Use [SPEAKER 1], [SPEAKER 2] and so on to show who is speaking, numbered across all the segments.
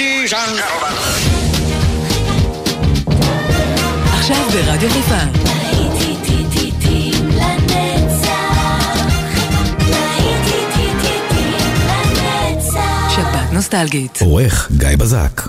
[SPEAKER 1] ladies and gentlemen.
[SPEAKER 2] עכשיו ברדיו חיפה. שבת נוסטלגית.
[SPEAKER 3] עורך גיא בזק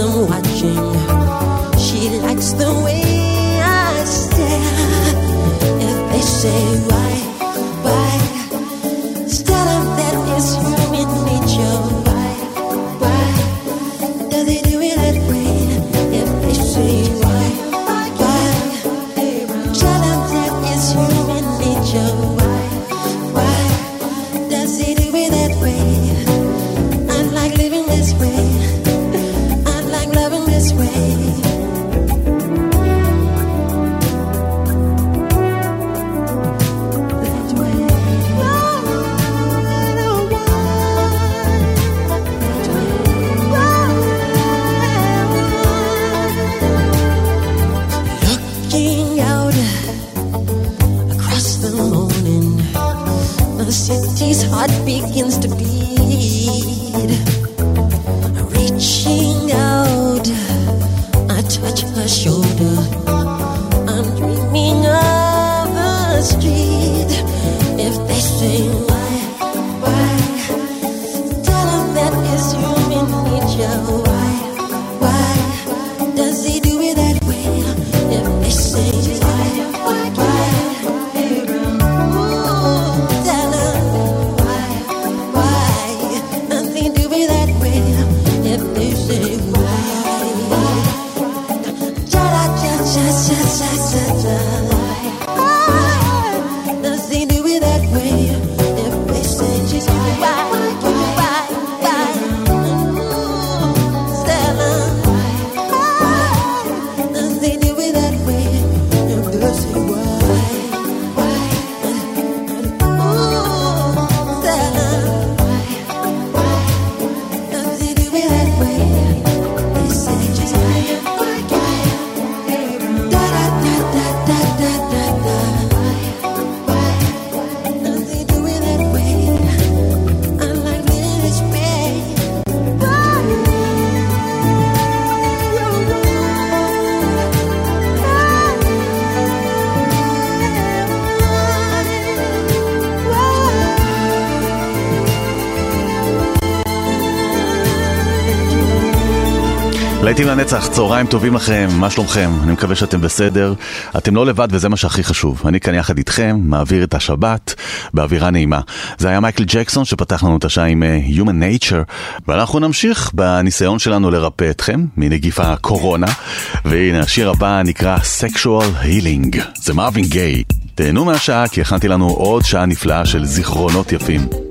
[SPEAKER 4] I'm watching. She likes the way I stare. If they say,
[SPEAKER 5] להיטים לנצח, צהריים טובים לכם, מה שלומכם? אני מקווה שאתם בסדר. אתם לא לבד וזה מה שהכי חשוב. אני כאן יחד איתכם, מעביר את השבת באווירה נעימה. זה היה מייקל ג'קסון שפתח לנו את השעה עם uh, Human Nature, ואנחנו נמשיך בניסיון שלנו לרפא אתכם מנגיף הקורונה. והנה, השיר הבא נקרא Sexual Healing, זה מרווין גיי. תהנו מהשעה כי הכנתי לנו עוד שעה נפלאה של זיכרונות יפים.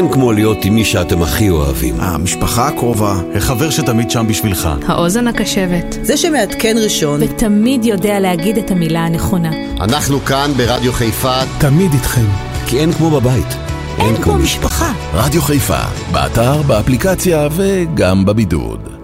[SPEAKER 3] אין כמו להיות עם מי שאתם הכי אוהבים.
[SPEAKER 6] המשפחה הקרובה.
[SPEAKER 5] החבר שתמיד שם בשבילך.
[SPEAKER 7] האוזן הקשבת.
[SPEAKER 8] זה שמעדכן ראשון.
[SPEAKER 7] ותמיד יודע להגיד את המילה הנכונה.
[SPEAKER 9] אנחנו כאן ברדיו חיפה.
[SPEAKER 10] תמיד איתכם.
[SPEAKER 3] כי אין כמו בבית.
[SPEAKER 7] אין, אין כמו משפחה.
[SPEAKER 1] רדיו חיפה, באתר, באפליקציה וגם בבידוד.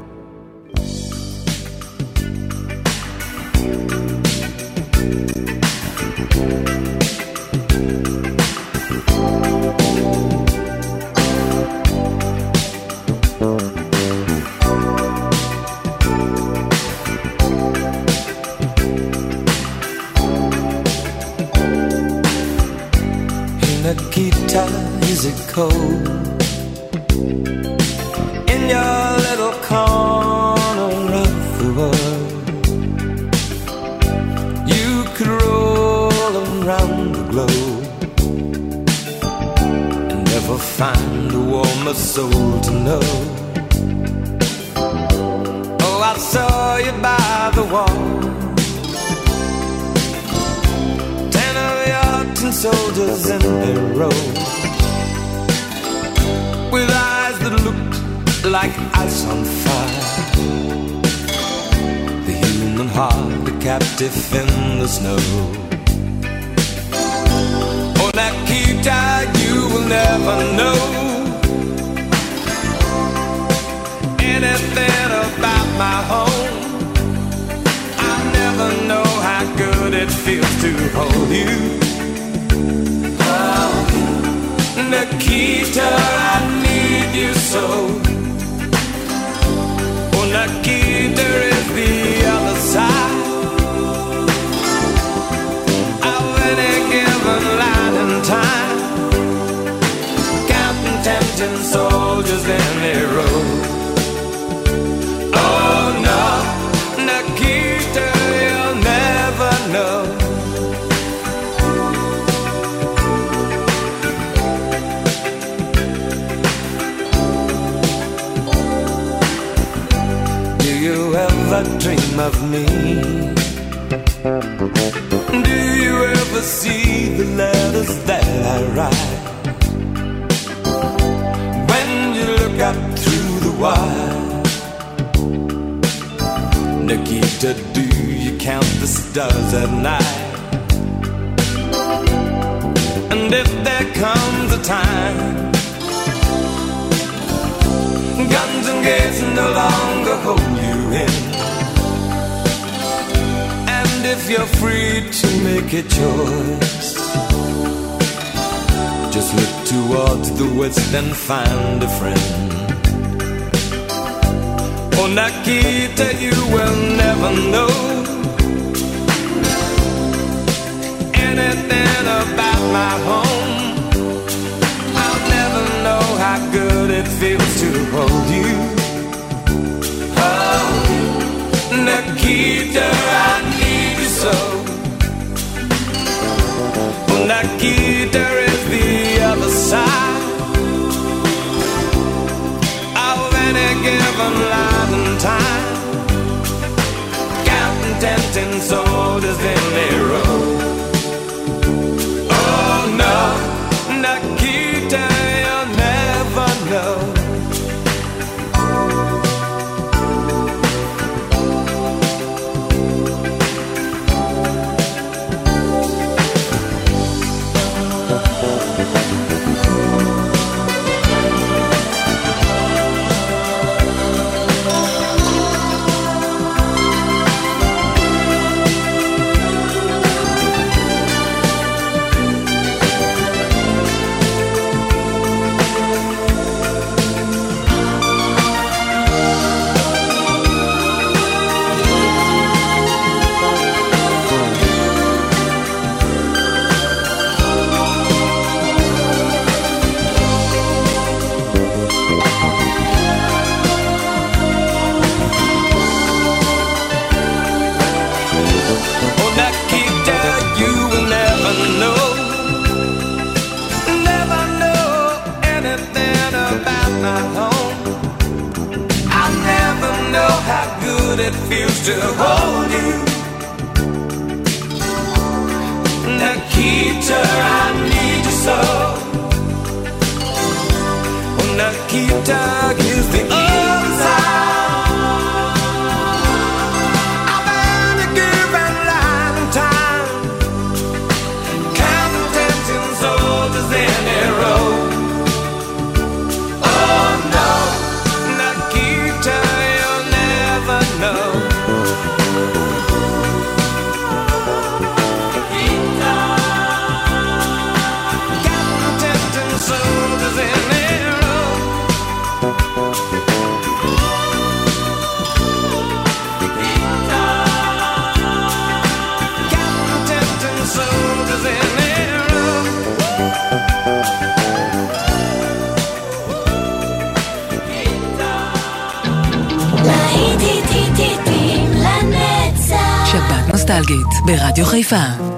[SPEAKER 1] נוסטלגית ברדיו חיפה.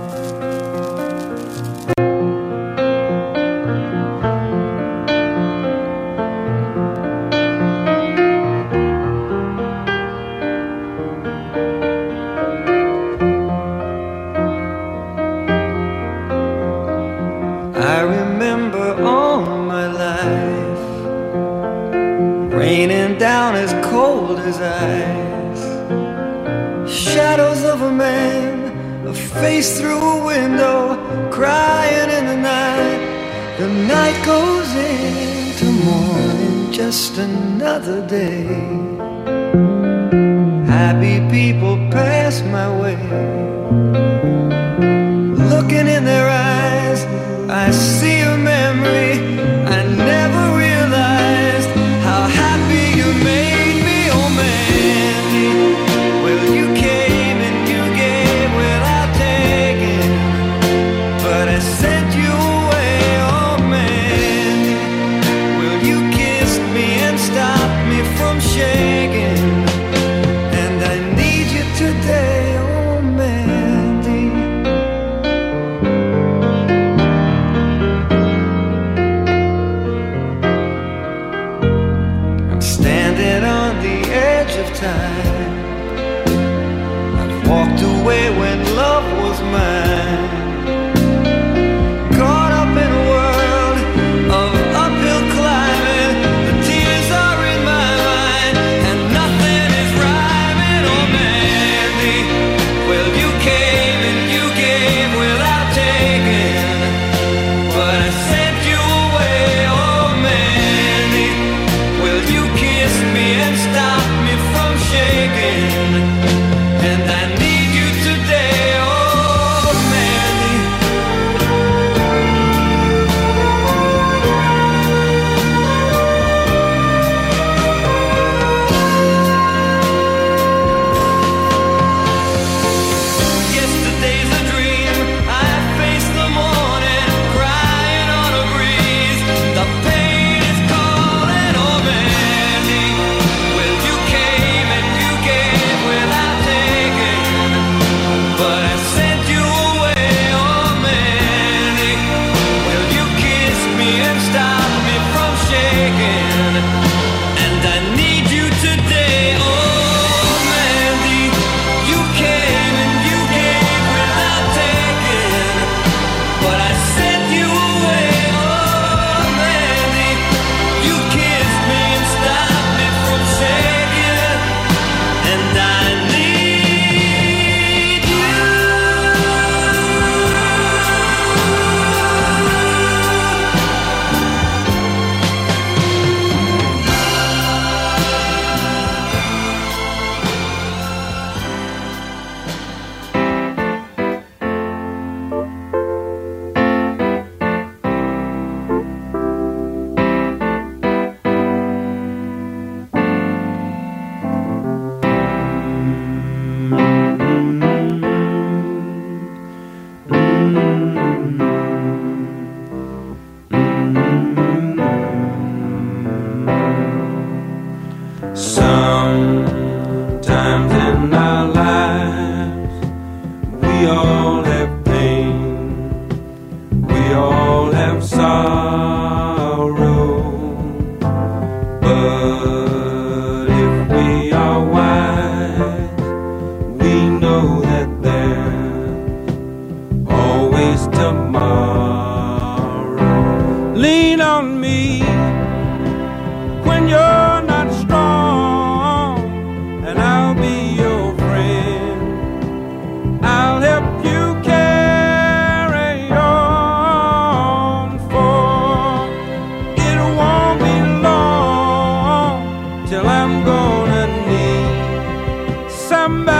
[SPEAKER 11] till I'm gonna need somebody.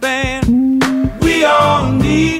[SPEAKER 11] band. We all need.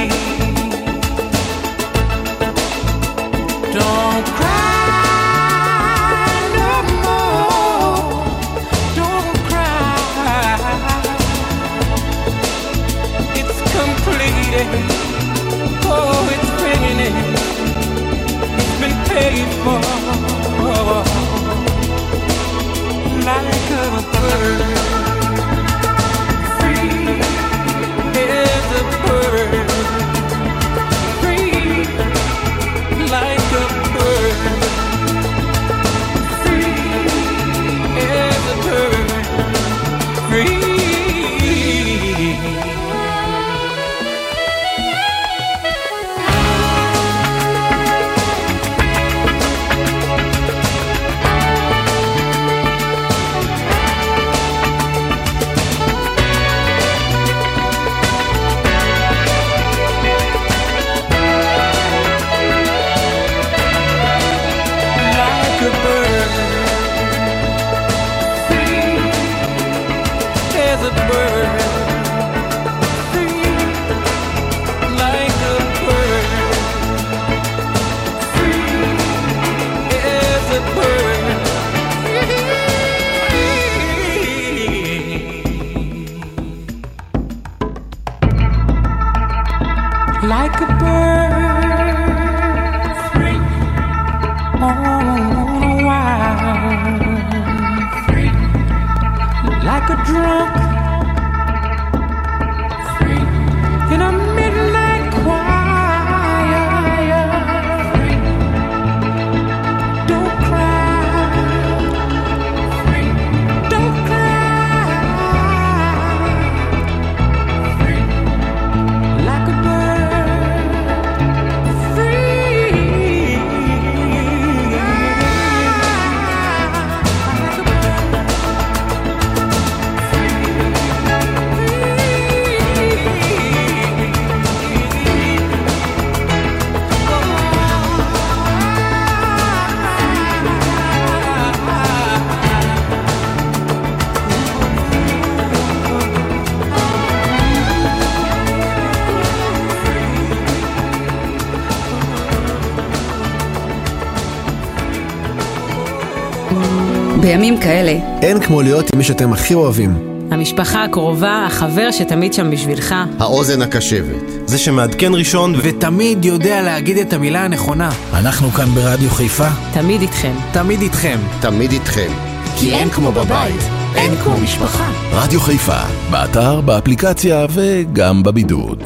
[SPEAKER 8] בימים כאלה.
[SPEAKER 12] אין כמו להיות עם מי שאתם הכי אוהבים.
[SPEAKER 13] המשפחה הקרובה, החבר שתמיד שם בשבילך.
[SPEAKER 9] האוזן הקשבת.
[SPEAKER 12] זה שמעדכן ראשון ותמיד יודע להגיד את המילה הנכונה. אנחנו כאן ברדיו חיפה.
[SPEAKER 13] תמיד איתכם.
[SPEAKER 12] תמיד איתכם.
[SPEAKER 9] תמיד איתכם.
[SPEAKER 7] כי אין כמו בבית, אין כמו משפחה.
[SPEAKER 14] רדיו חיפה, באתר, באפליקציה וגם בבידוד.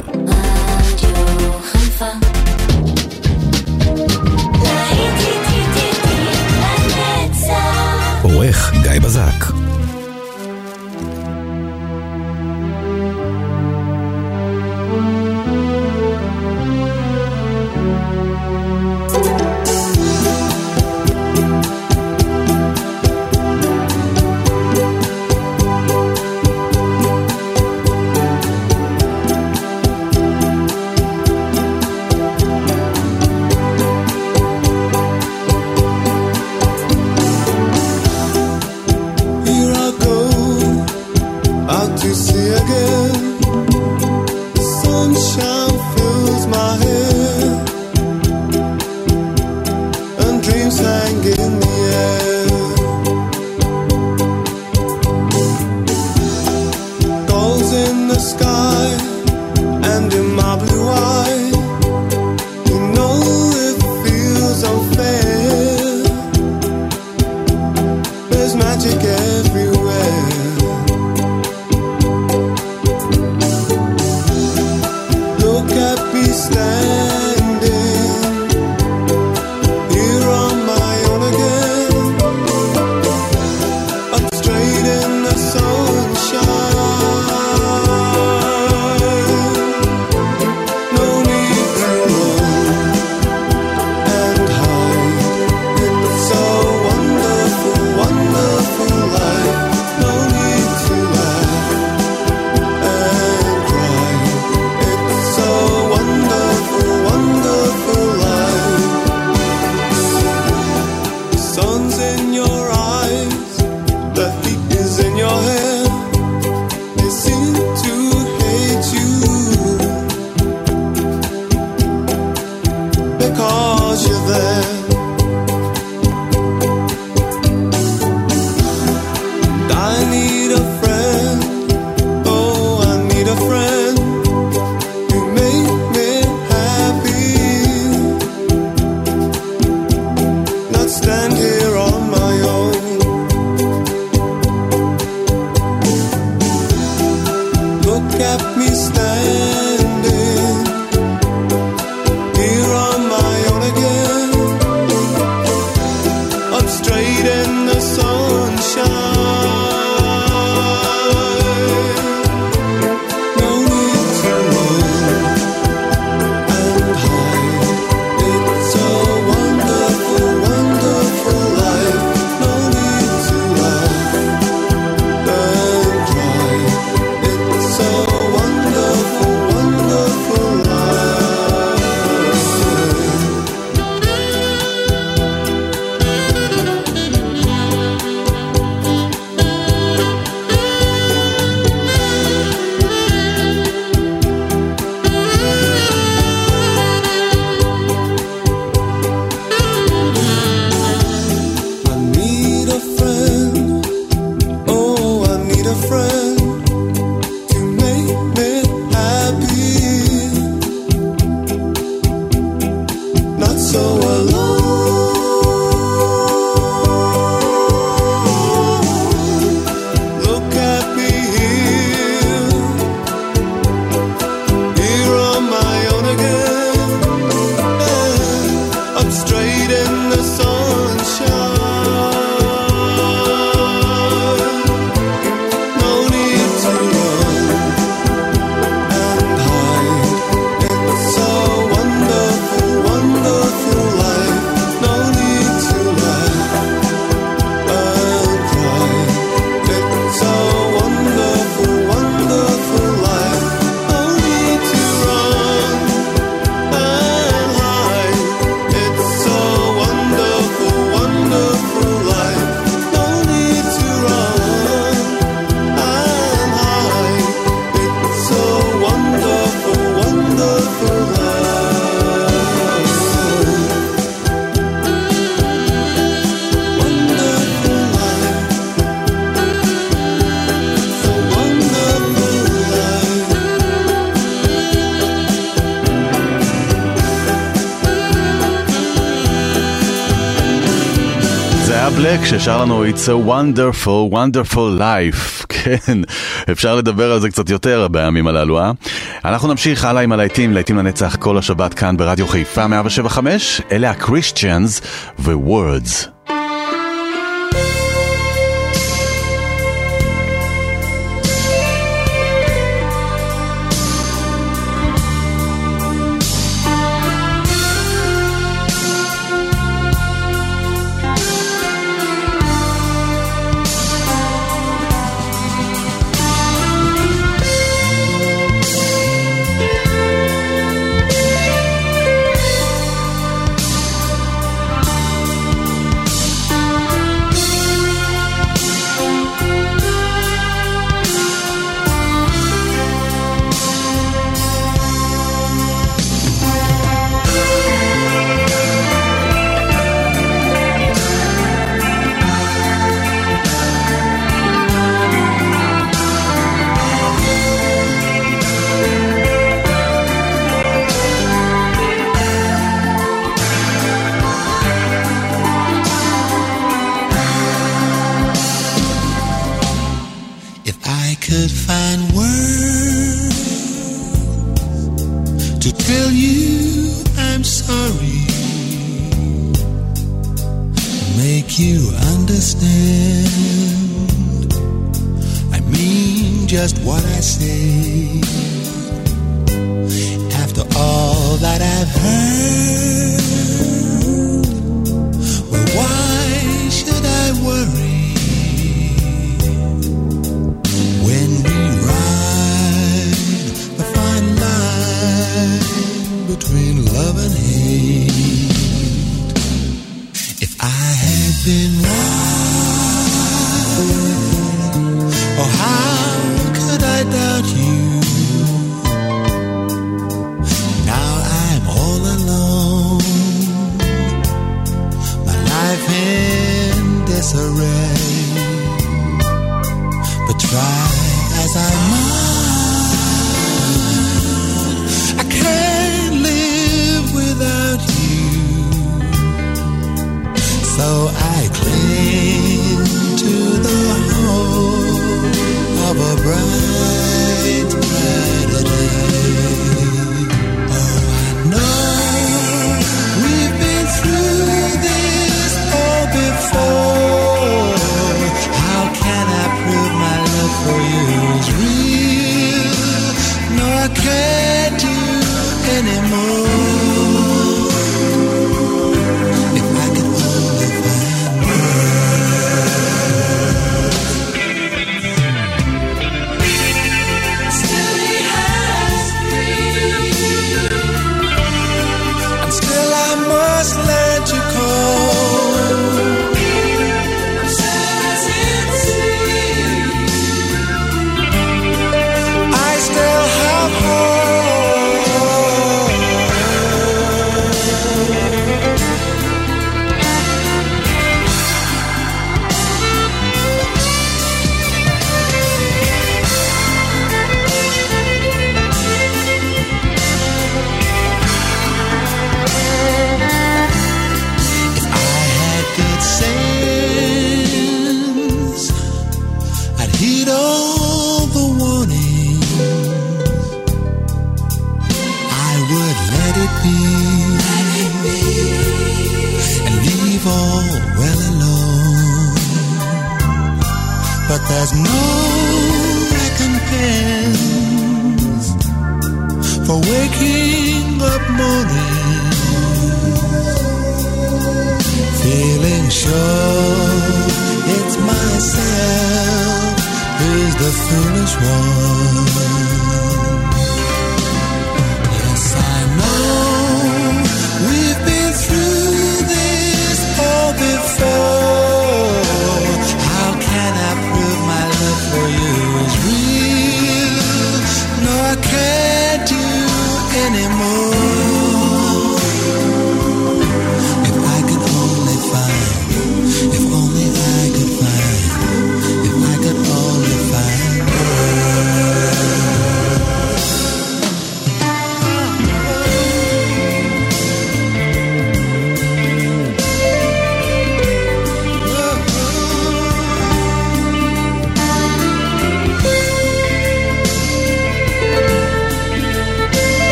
[SPEAKER 14] העורך גיא בזק.
[SPEAKER 15] straight in the sunshine.
[SPEAKER 5] ששר לנו It's a wonderful, wonderful life. כן, אפשר לדבר על זה קצת יותר בימים הללו, אה? אנחנו נמשיך הלאה עם הלהיטים, להיטים לנצח כל השבת כאן ברדיו חיפה 175, אלה הקריסטיאנס ו-words.
[SPEAKER 15] for waking up morning, feeling sure it's myself who's the foolish one.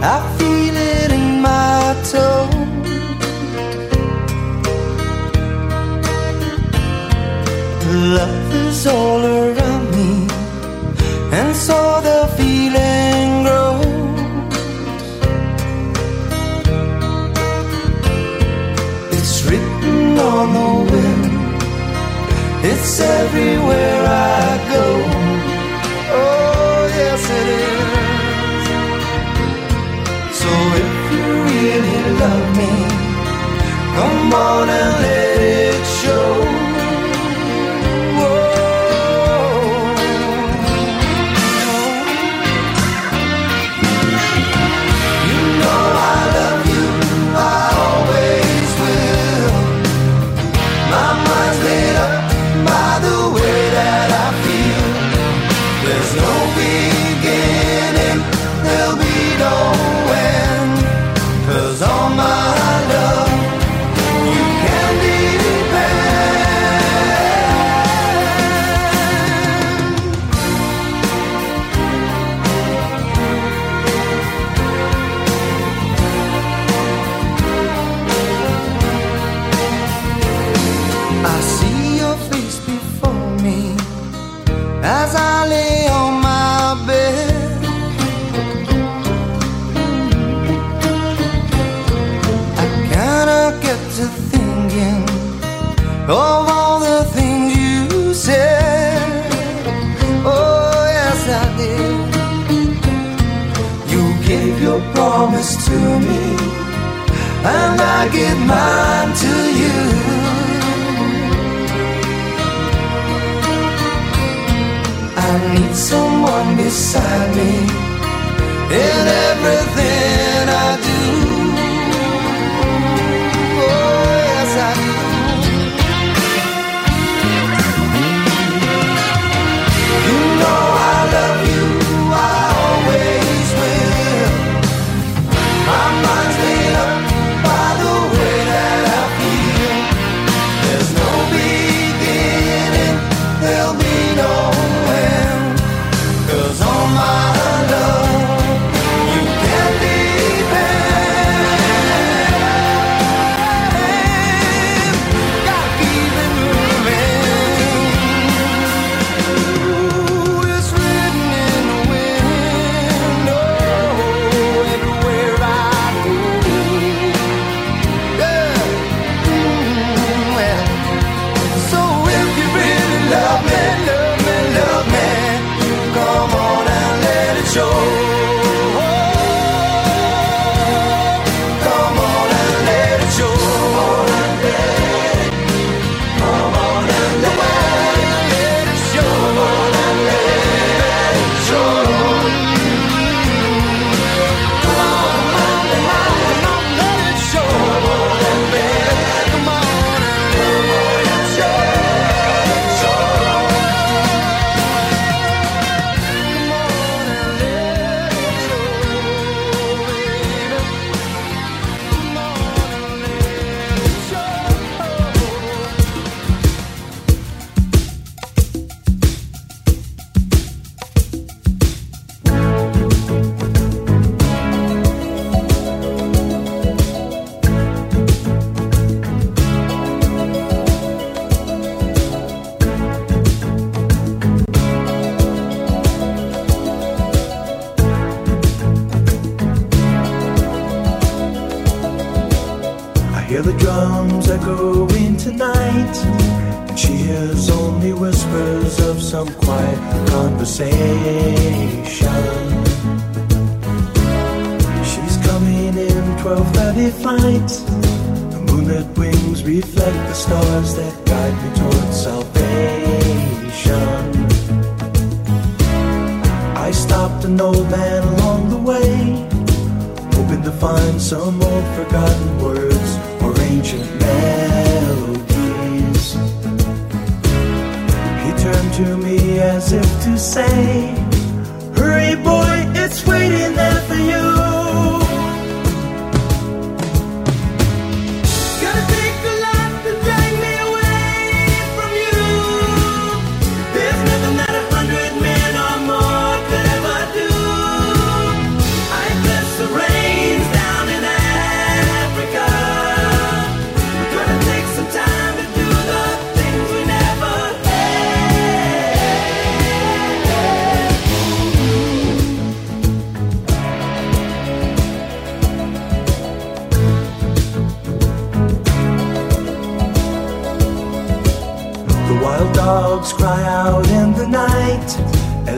[SPEAKER 15] I
[SPEAKER 1] feel it in my toe. Love is all around me, and so the feeling grows. It's written on the wind, it's everywhere I go. morning. to me, and I give mine to you. I need someone beside me in everything.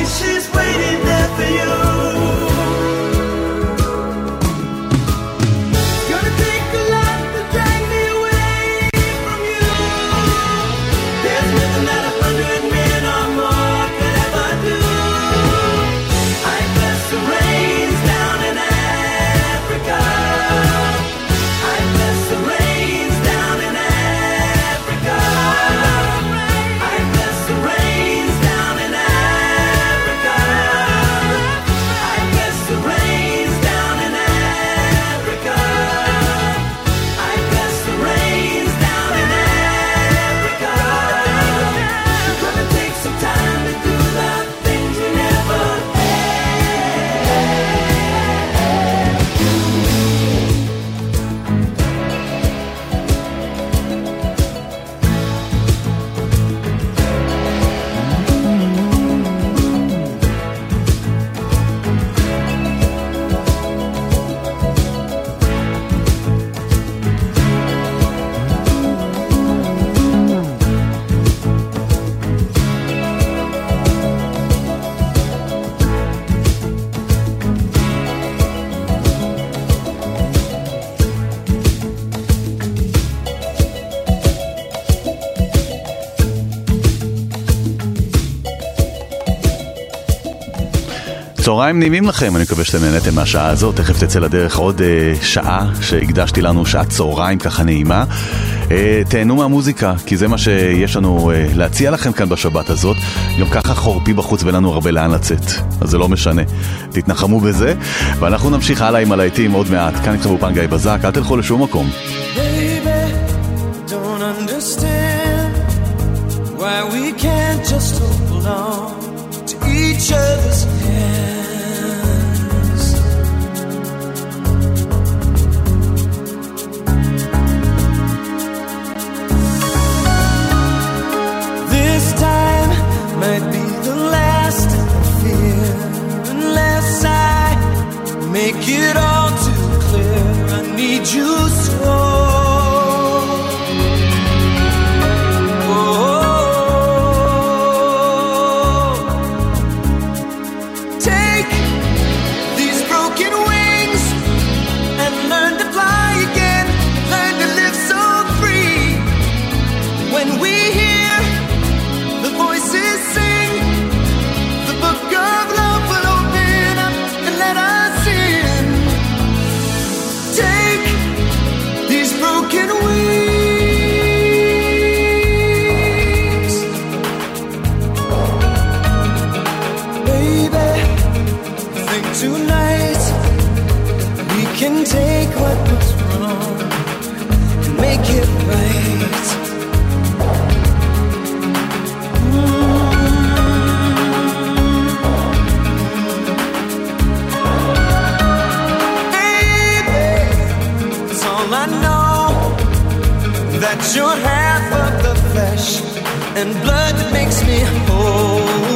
[SPEAKER 16] wishes.
[SPEAKER 5] צהריים נעימים לכם, אני מקווה שאתם נהניתם מהשעה הזאת, תכף תצא לדרך עוד אה, שעה שהקדשתי לנו, שעת צהריים ככה נעימה. אה, תהנו מהמוזיקה, כי זה מה שיש לנו אה, להציע לכם כאן בשבת הזאת. גם ככה חורפי בחוץ ואין לנו הרבה לאן לצאת, אז זה לא משנה. תתנחמו בזה, ואנחנו נמשיך הלאה עם הלהיטים עוד מעט. כאן נכתבו באולפן בזק, אל תלכו לשום מקום.
[SPEAKER 1] Hey! make it all too clear. I need you so. Of the flesh and blood that makes me whole.